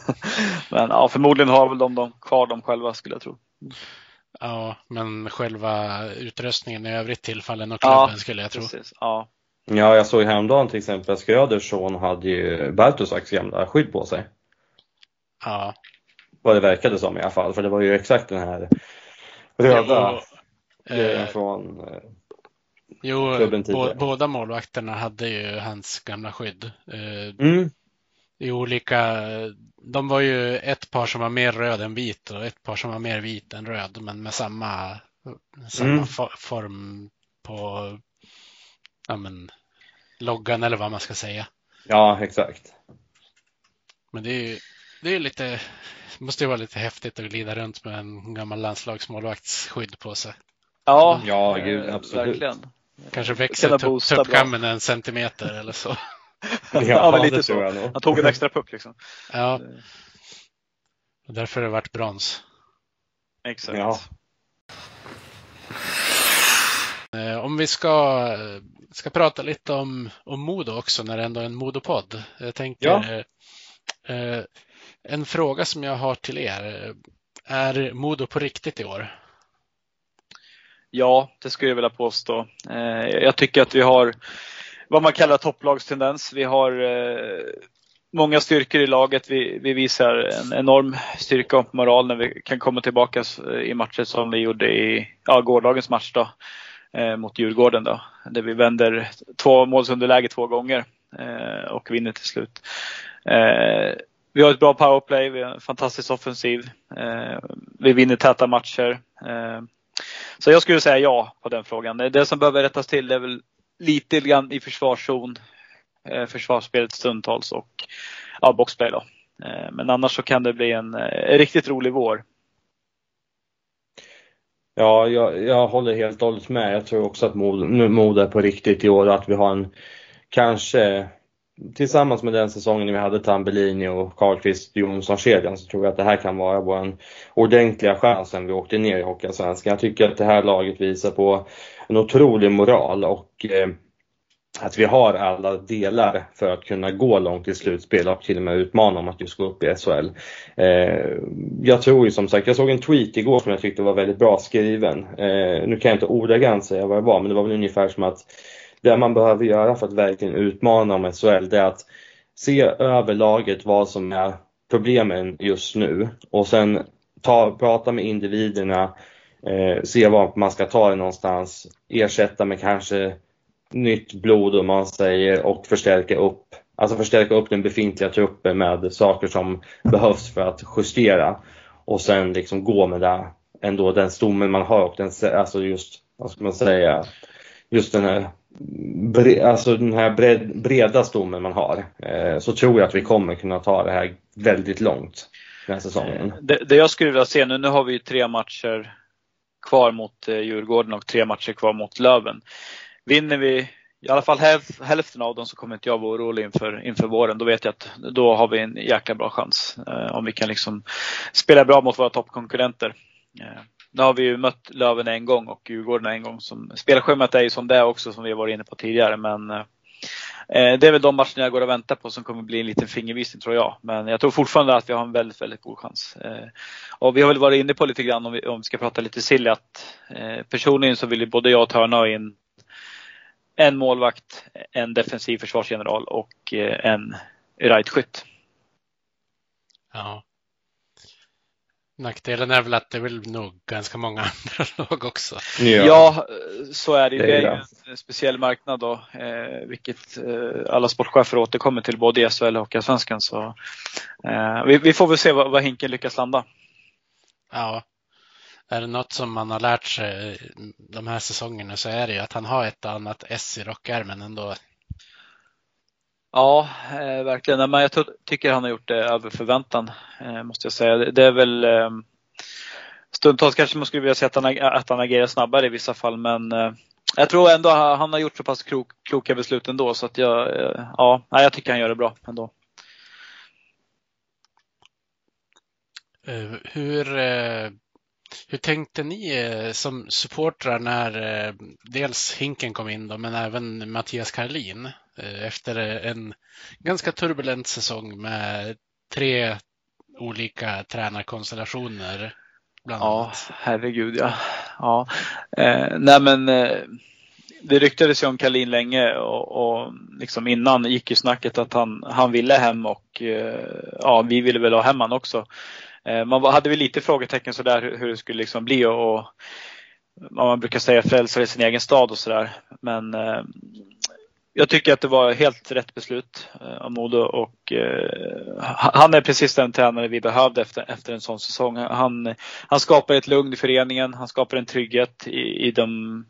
Men ja, förmodligen har väl de, de kvar dem själva skulle jag tro. Ja, men själva utrustningen i övrigt tillfaller nog Ja, klubben skulle jag tro. Precis. Ja. Ja, jag såg häromdagen till exempel att Skrödersson hade ju Bartosaks gamla skydd på sig. Ja, Vad det verkade som i alla fall, för det var ju exakt den här röda Jo, grejen eh, från eh, Jo, tidigare. båda målvakterna hade ju hans gamla skydd. Eh, Mm. I olika, de var ju ett par som var mer röd än vit och ett par som var mer vit än röd, men med samma, samma Mm. fo- form på ja, men, loggan eller vad man ska säga. Ja, exakt. Men det är ju det är lite, måste ju vara lite häftigt att glida runt med en gammal landslagsmålvakts skydd på sig. Ja, Ja, eh, gud, absolut. Verkligen. Kanske växer tuppkammen en centimeter eller så. Ja, men lite så. Han tog en extra puck liksom. Ja, och därför har det varit brons. Exakt. Ja. Eh, Om vi ska, ska prata lite om, om Modo också när det ändå är en Modopodd. Jag tänker Ja. eh, eh, en fråga som jag har till er. Är Modo på riktigt i år? Ja, det skulle jag vilja påstå. Eh, Jag tycker att vi har vad man kallar topplagstendens. Vi har eh, många styrkor i laget. Vi, vi visar en enorm styrka och moral när vi kan komma tillbaka eh, i matcher som vi gjorde i ja, gårdagens match då, eh, mot Djurgården. Då, där vi vänder två målsunderläge två gånger eh, och vinner till slut. Eh, vi har ett bra powerplay, vi har en fantastisk offensiv. Eh, vi vinner täta matcher. Eh, så jag skulle säga ja på den frågan. Det som behöver rättas till är väl lite grann i försvarszon, eh, försvarsspelet stundtals och ja, boxplay då. Eh, men annars så kan det bli en eh, riktigt rolig vår. Ja, jag, jag håller helt och hållet med. Jag tror också att mod, mod är på riktigt i år och att vi har en kanske tillsammans med den säsongen vi hade Tambellini och Karlqvist Jonsson-kedjan så tror jag att det här kan vara vår ordentliga chans sen vi åkte ner i Hockeyallsvenskan. Jag tycker att det här laget visar på en otrolig moral och eh, att vi har alla delar för att kunna gå långt i slutspel och till och med utmana om att just gå upp i SHL. Eh, jag tror ju som sagt, jag såg en tweet igår som jag tyckte var väldigt bra skriven. Eh, nu kan jag inte ordagrant säga vad det var, men det var väl ungefär som att det man behöver göra för att verkligen utmana om SHL, det är att se över laget vad som är problemen just nu. Och sen ta, prata med individerna, eh, se var man ska ta det någonstans, ersätta med kanske nytt blod om man säger och förstärka upp, alltså förstärka upp den befintliga truppen med saker som behövs för att justera. Och sen liksom gå med det, ändå den stommen man har och den, alltså just, vad ska man säga, just den här, bre, alltså den här bred, breda stommen man har. Eh, så tror jag att vi kommer kunna ta det här väldigt långt den här säsongen. Eh, det, det jag skulle vilja se nu, nu har vi ju tre matcher kvar mot eh, Djurgården och tre matcher kvar mot Löven. Vinner vi i alla fall hälften av dem så kommer inte jag vara orolig inför, inför våren. Då vet jag att då har vi en jäkla bra chans. Eh, om vi kan liksom spela bra mot våra toppkonkurrenter. Eh, nu har vi ju mött Löven en gång och Djurgården en gång. Som, spelschemat är ju som det är också som vi har varit inne på tidigare. Men eh, eh, det är väl de matcherna jag går och väntar på som kommer bli en liten fingervisning tror jag. Men jag tror fortfarande att vi har en väldigt, väldigt god chans. Eh, och vi har väl varit inne på lite grann om vi, om vi ska prata lite silly att eh, personligen så vill ju både jag och Törna ha in en målvakt, en defensiv försvarsgeneral och eh, en rightskytt. Ja. Nackdelen är väl att det är väl nog ganska många andra lag också. Ja, så är det ju. Det Det är är ju en speciell marknad då, eh, vilket eh, alla sportchefer återkommer till både i SHL och Allsvenskan. Så eh, vi, vi får väl se vad, vad Hinken lyckas landa. Ja. Är det något som man har lärt sig de här säsongerna så är det ju att han har ett annat S i rockärmen ändå. Ja, eh, verkligen. Men jag tycker han har gjort det över förväntan, eh, måste jag säga. Det, det är väl eh, stundtals kanske man skulle vilja se att han, att han agerar snabbare i vissa fall, men eh, jag tror ändå han, han har gjort så pass klok, kloka beslut ändå så att jag, eh, ja, nej, jag tycker han gör det bra ändå. Eh, hur, eh, hur tänkte ni eh, som supportrar när eh, dels Hinken kom in då, men även Mattias Karlin eh, efter en ganska turbulent säsong med tre olika tränarkonstellationer? Bland Ja, annat. herregud ja. ja. Eh, nej men eh, det ryktades ju om Kalin länge och, och liksom innan gick ju snacket att han, han ville hem och eh, ja, vi ville väl ha hem han också. Eh, man hade väl lite frågetecken sådär hur, hur det skulle liksom bli och, och vad man brukar säga frälsare i sin egen stad och sådär. men eh, jag tycker att det var helt rätt beslut eh, av Modo och eh, han är precis den tränare vi behövde efter, efter en sån säsong. Han, han skapar ett lugn i föreningen, han skapar en trygghet i, i de,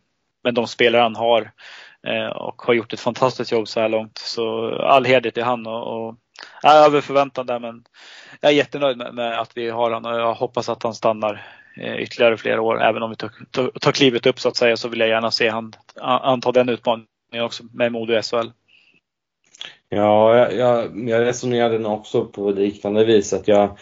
med de spelare han har eh, och har gjort ett fantastiskt jobb så här långt. Så all heder till han och, och är över förväntan där men jag är jättenöjd med, med att vi har honom och jag hoppas att han stannar eh, ytterligare flera år. Även om vi tar, tar, klivet upp så att säga så vill jag gärna se han anta den utmaningen också med Modo i SHL. Ja, jag, jag, jag resonerade nog också på liknande vis att jag,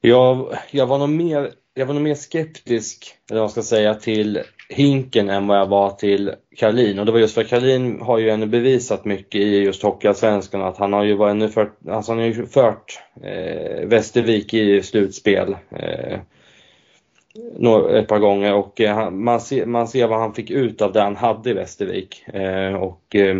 jag, jag var nog mer jag var nog mer skeptisk, eller vad man ska säga, till Hinken än vad jag var till Karlin. Och det var just för att Karlin har ju ännu bevisat mycket i just Hockeyallsvenskan att han har ju varit ännu fört, alltså han har ju fört eh, Västervik i slutspel. Eh, ett par gånger och eh, man, ser, man ser vad han fick ut av det han hade i Västervik. Eh, och eh,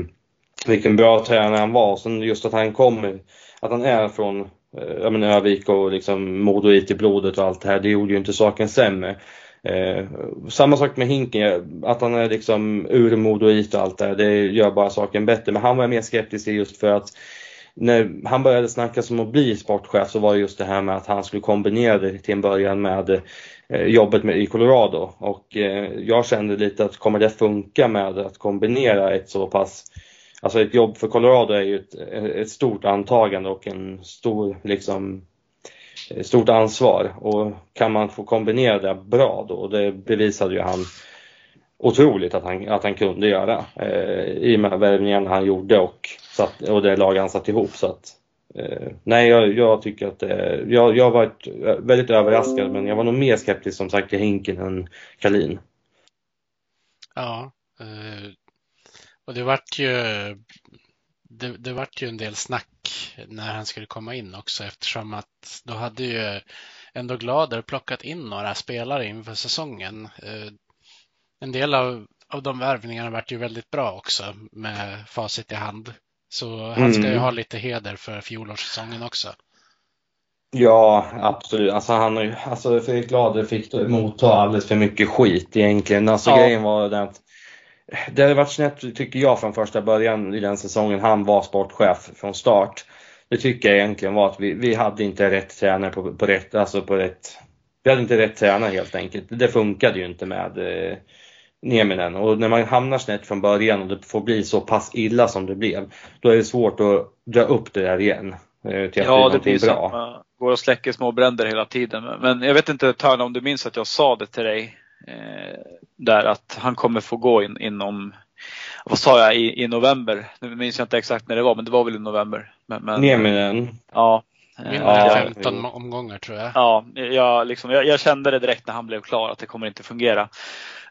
vilken bra tränare han var. Sen just att han kommer, att han är från Eh, ja, men Övik och liksom Modo i blodet och allt det här, det gjorde ju inte saken sämre. Eh, samma sak med Hinken, att han är liksom ur Modoit och allt det här, det gör bara saken bättre. Men han var mer skeptisk just för att när han började snacka om att bli sportchef så var det just det här med att han skulle kombinera det till en början med eh, jobbet med, i Colorado. Och eh, jag kände lite att kommer det funka med att kombinera ett så pass Alltså ett jobb för Colorado är ju ett, ett stort antagande och en stor liksom stort ansvar och kan man få kombinera det bra då, och det bevisade ju han otroligt att han, att han kunde göra eh, i och med värvningarna han gjorde och, satt, och det lag han satt ihop. Så att, eh, nej, jag, jag, tycker att eh, jag, jag var väldigt överraskad men jag var nog mer skeptisk som sagt till Hinken än Kalin. Ja, eh, och det vart ju det, det vart ju en del snack när han skulle komma in också eftersom att då hade ju ändå Glader plockat in några spelare inför säsongen. Eh, en del av, av de värvningarna vart ju väldigt bra också med facit i hand. Så han ska ju mm. ha lite heder för fjolårssäsongen också. Ja, absolut. Alltså, han, alltså Fredrik Glader fick motta alldeles för mycket skit egentligen. Alltså ja. grejen var den att det har varit snett tycker jag från första början i den säsongen han var sportchef från start. Det tycker jag egentligen var att vi, vi hade inte rätt tränare på, på rätt, alltså på rätt, vi hade inte rätt tränare helt enkelt. Det funkade ju inte med eh, Nieminen och när man hamnar snett från början och det får bli så pass illa som det blev, då är det svårt att dra upp det där igen. Eh, till att ja, det blir bra. som uh, går och släcker små bränder hela tiden. Men jag vet inte Törn om du minns att jag sa det till dig där att han kommer få gå in, inom, vad sa jag, i, i november. Nu minns jag inte exakt när det var, men det var väl i november. Men, men, Nieminen. Ja. Ja, 15 omgångar tror jag. Ja, jag, liksom, jag, jag, kände det direkt när han blev klar att det kommer inte fungera.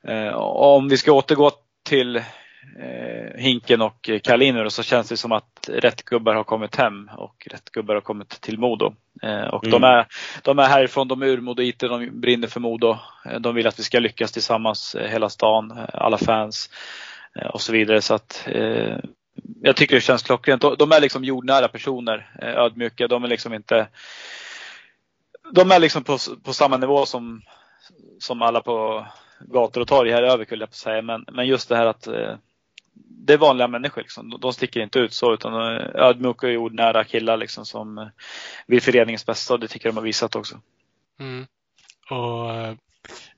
Eh, om vi ska återgå till eh, Hinken och Kaliner så känns det som att rätt gubbar har kommit hem och rätt gubbar har kommit till Modo. Eh, och mm. de, är, de är härifrån, de är ur Modoiter, de brinner för Modo. Eh, de vill att vi ska lyckas tillsammans, eh, hela stan, eh, alla fans och så vidare. Så att eh, jag tycker det känns klockrent. De är liksom jordnära personer, ödmjuka. De är liksom inte de är liksom på, på samma nivå som, som alla på gator och torg här över, skulle jag på säga. Men, men just det här att det är vanliga människor. Liksom. De sticker inte ut så utan ödmjuka och jordnära killar liksom, som eh, vill föreningens bästa och det tycker jag de har visat också. Mm. Och eh,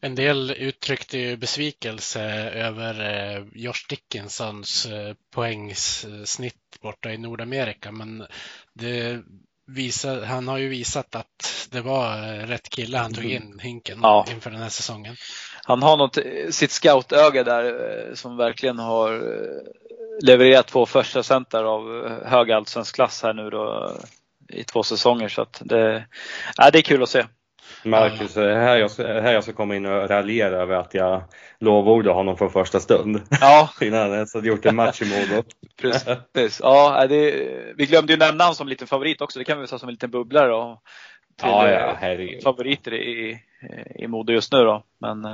en del uttryckte ju besvikelse över eh, Josh Dickinsons poängsnitt borta i Nordamerika men det visar, han har ju visat att det var rätt kille han tog mm. in Hinken ja. inför den här säsongen han har något, sitt scoutöga där eh, som verkligen har eh, levererat två första center av eh, hög allsvensk klass här nu då i två säsonger så att det, ja, det är kul att se. Marcus, här jag, här jag ska komma in och raljera över att jag lovordade honom från första stund. Ja. Innan han ens hade gjort en match i Modo. Precis. Ja, det, vi glömde ju nämna honom som liten favorit också. Det kan vi säga som en liten bubblare. Och till ja, ja, favoriter i, i Modo just nu då. Men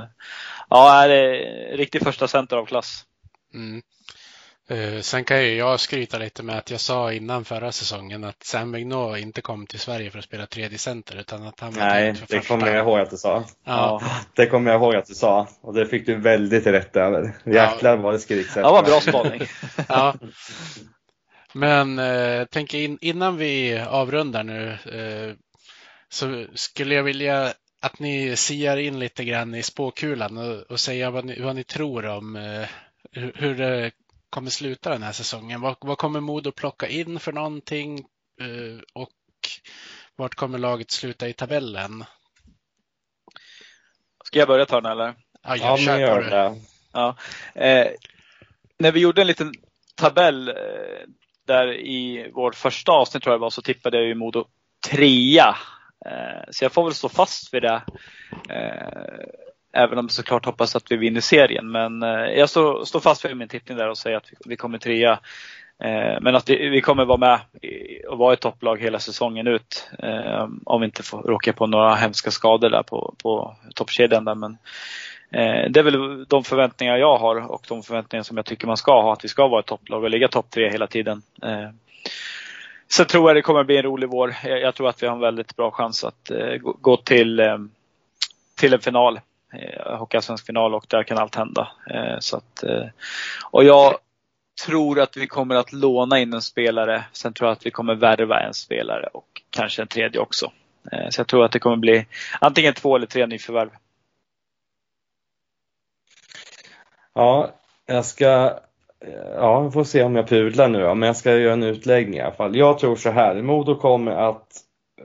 ja, är det riktig första center av klass. Mm. Eh, sen kan ju jag skryta lite med att jag sa innan förra säsongen att Sam Vigneault inte kom till Sverige för att spela tredje center utan att han var Nej, för det första. kommer jag ihåg att du sa. Ja, Det kommer jag ihåg att du sa och det fick du väldigt rätt över. Jäklar vad det skriks Ja, vad bra spaning. ja. Men eh, tänk in, innan vi avrundar nu eh, så skulle jag vilja att ni siar in lite grann i spåkulan och, och säga vad ni, vad ni tror om eh, hur, hur det kommer sluta den här säsongen. Vad, vad kommer Modo plocka in för någonting eh, och vart kommer laget sluta i tabellen? Ska jag börja ta den eller? Ja, Ja, jag men kör gör det. Ja. Eh, när vi gjorde en liten tabell eh, där i vårt första avsnitt tror jag det var så tippade jag ju Modo trea. Eh, så jag får väl stå fast vid det. Eh, även om jag såklart hoppas att vi vinner serien. Men eh, jag står, står fast vid min tippning där och säger att vi, vi kommer trea. Men att vi, vi kommer vara med och vara ett topplag hela säsongen ut. Om vi inte får råka på några hemska skador där på, på toppkedjan. Där. Men, det är väl de förväntningar jag har och de förväntningar som jag tycker man ska ha. Att vi ska vara ett topplag och ligga topp tre hela tiden. Sen tror jag det kommer bli en rolig vår. Jag, jag tror att vi har en väldigt bra chans att eh, gå, gå till, eh, till en final. Eh, Hockeyallsvensk final och där kan allt hända. Eh, så att, eh, och jag tror att vi kommer att låna in en spelare. Sen tror jag att vi kommer värva en spelare och kanske en tredje också. Eh, så jag tror att det kommer bli antingen två eller tre nyförvärv. Ja, jag ska, Eh, ja, vi får se om jag pudlar nu då, men jag ska göra en utläggning i alla fall. Jag tror så här, Modo kommer att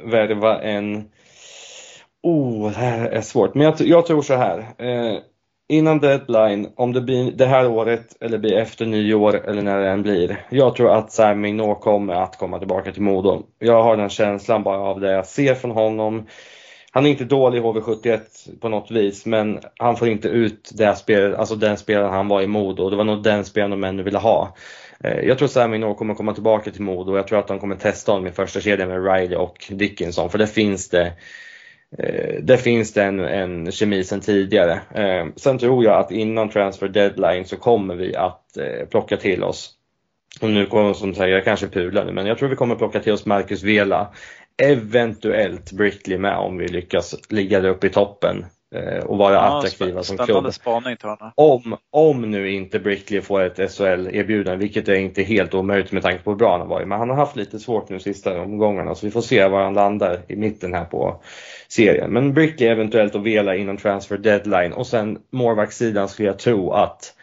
värva en, oh, det här är svårt, men jag, jag tror så här. Eh, innan deadline, om det blir det här året eller blir efter nyår eller när det än blir. Jag tror att Sam Mignot kommer att komma tillbaka till Modo. Jag har den känslan bara av det jag ser från honom. Han är inte dålig i HV71 på något vis, men han får inte ut det spel, alltså den spelaren han var i Modo och det var nog den spelaren de ännu ville ha. Eh, jag tror Sam Minor kommer komma tillbaka till Modo och jag tror att de kommer testa honom i första kedjan med Riley och Dickinson för det finns det Där det finns det en, en kemi sedan tidigare. Eh, sen tror jag att innan transfer deadline så kommer vi att plocka till oss och nu kommer som sagt, jag kanske pular nu, men jag tror vi kommer plocka till oss Marcus Vela. Eventuellt Brickley med om vi lyckas ligga där uppe i toppen eh, och vara attraktiva som klubb. Spaning. Om, om nu inte Brickley får ett SHL-erbjudande, vilket är inte helt omöjligt med tanke på hur bra han har varit. Men han har haft lite svårt nu sista omgångarna så vi får se var han landar i mitten här på serien. Men Brickley eventuellt och Vela innan transfer deadline och sen målvaktssidan skulle jag tro att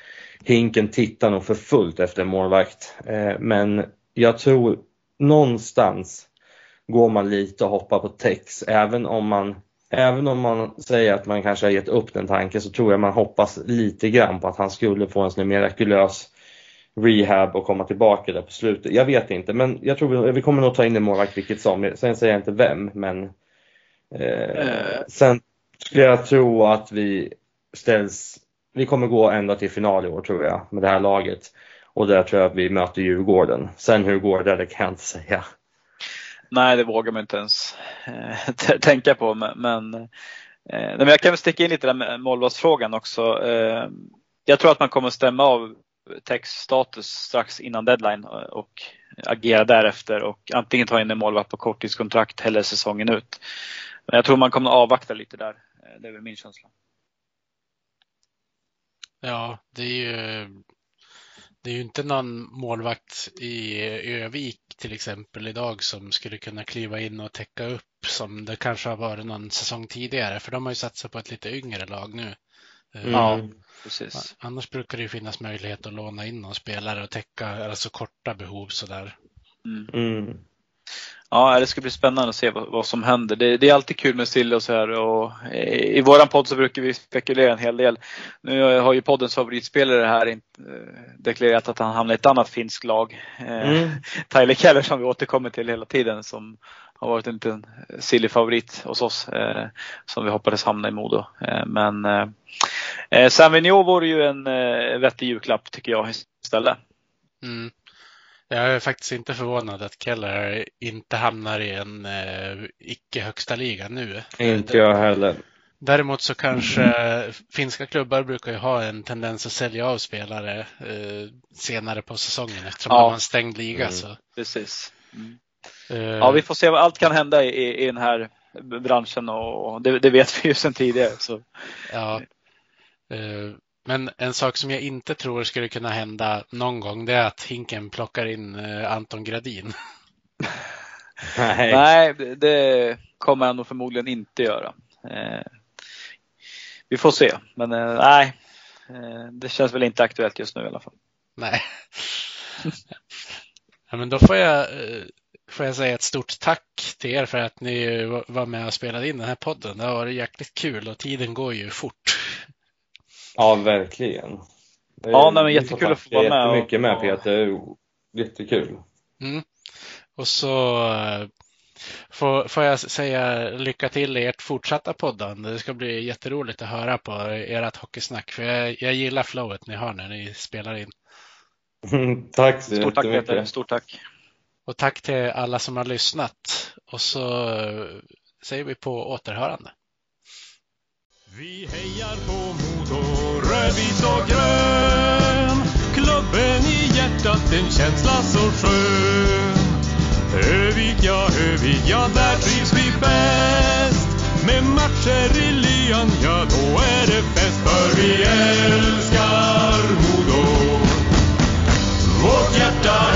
Hinken tittar nog för fullt efter en målvakt. Eh, men jag tror någonstans går man lite och hoppar på Tex även om man Även om man säger att man kanske har gett upp den tanken så tror jag man hoppas lite grann på att han skulle få en sån mirakulös rehab och komma tillbaka där på slutet. Jag vet inte men jag tror vi, kommer nog ta in en målvakt vilket som. Sen säger jag inte vem men eh, sen skulle jag tro att vi ställs, vi kommer gå ända till final i år tror jag med det här laget. Och där tror jag att vi möter Djurgården. Sen hur det går där det kan jag inte säga. Nej, det vågar man inte ens eh, tänka på. Men, men, eh, nej, men jag kan väl sticka in lite där med målvaktsfrågan också. Eh, jag tror att man kommer stämma av textstatus strax innan deadline eh, och agera därefter och antingen ta in en målvakt på korttidskontrakt eller säsongen ut. Men jag tror man kommer avvakta lite där. Eh, det är väl min känsla. Ja, det är ju, det är ju inte någon målvakt i Övik till exempel idag som skulle kunna kliva in och täcka upp som det kanske har varit någon säsong tidigare. För de har ju satsat på ett lite yngre lag nu. Eh, Ja. Precis. Annars brukar det ju finnas möjlighet att låna in någon spelare och täcka alltså korta behov sådär. Mm. Mm. Ja, det ska bli spännande att se vad, vad som händer. Det, det är alltid kul med Sille och så här och i, i våran podd så brukar vi spekulera en hel del. Nu har ju poddens favoritspelare här inte, eh, deklarerat att han hamnar i ett annat finskt lag. Eh, Mm. Tyler Keller som vi återkommer till hela tiden som har varit en liten Silly-favorit hos oss eh, som vi hoppades hamna i Modo. Eh, men eh, eh, Sam Vigneault vore ju en eh, vettig julklapp tycker jag istället. Mm. Jag är faktiskt inte förvånad att Keller inte hamnar i en eh, icke högsta liga nu. Inte jag heller. Däremot så kanske mm. finska klubbar brukar ju ha en tendens att sälja av spelare eh, senare på säsongen eftersom ja. de har en stängd liga. Mm. Så. Precis. Mm. Uh, ja, vi får se. vad Allt kan hända i, i den här branschen och det, det vet vi ju sedan tidigare. Så. Ja. Uh, men en sak som jag inte tror skulle kunna hända någon gång det är att Hinken plockar in uh, Anton Gradin. Nej. Nej, det kommer han nog förmodligen inte göra. Vi får se, men nej, det känns väl inte aktuellt just nu i alla fall. Nej. ja, men då får jag får jag säga ett stort tack till er för att ni var med och spelade in den här podden. Det har varit jäkligt kul och tiden går ju fort. Ja, verkligen. Ja, nej, men jättekul att få vara med. Jättemycket med Peter. Jättekul. Mm. Och så eh, får, får jag säga lycka till i ert fortsatta poddande. Det ska bli jätteroligt att höra på ert hockeysnack. För jag, jag gillar flowet ni har när ni spelar in. tack så Stort tack Peter. Stort tack. Och tack till alla som har lyssnat. Och så eh, säger vi på återhörande. Vi hejar på Modo, rödvit och grön. Klubben i hjärtat, en känsla så skön. Övik, ja, Övik, ja, där trivs vi bäst. Med matcher i lyan, ja, då är det fest För vi älskar Modo. Vårt hjärta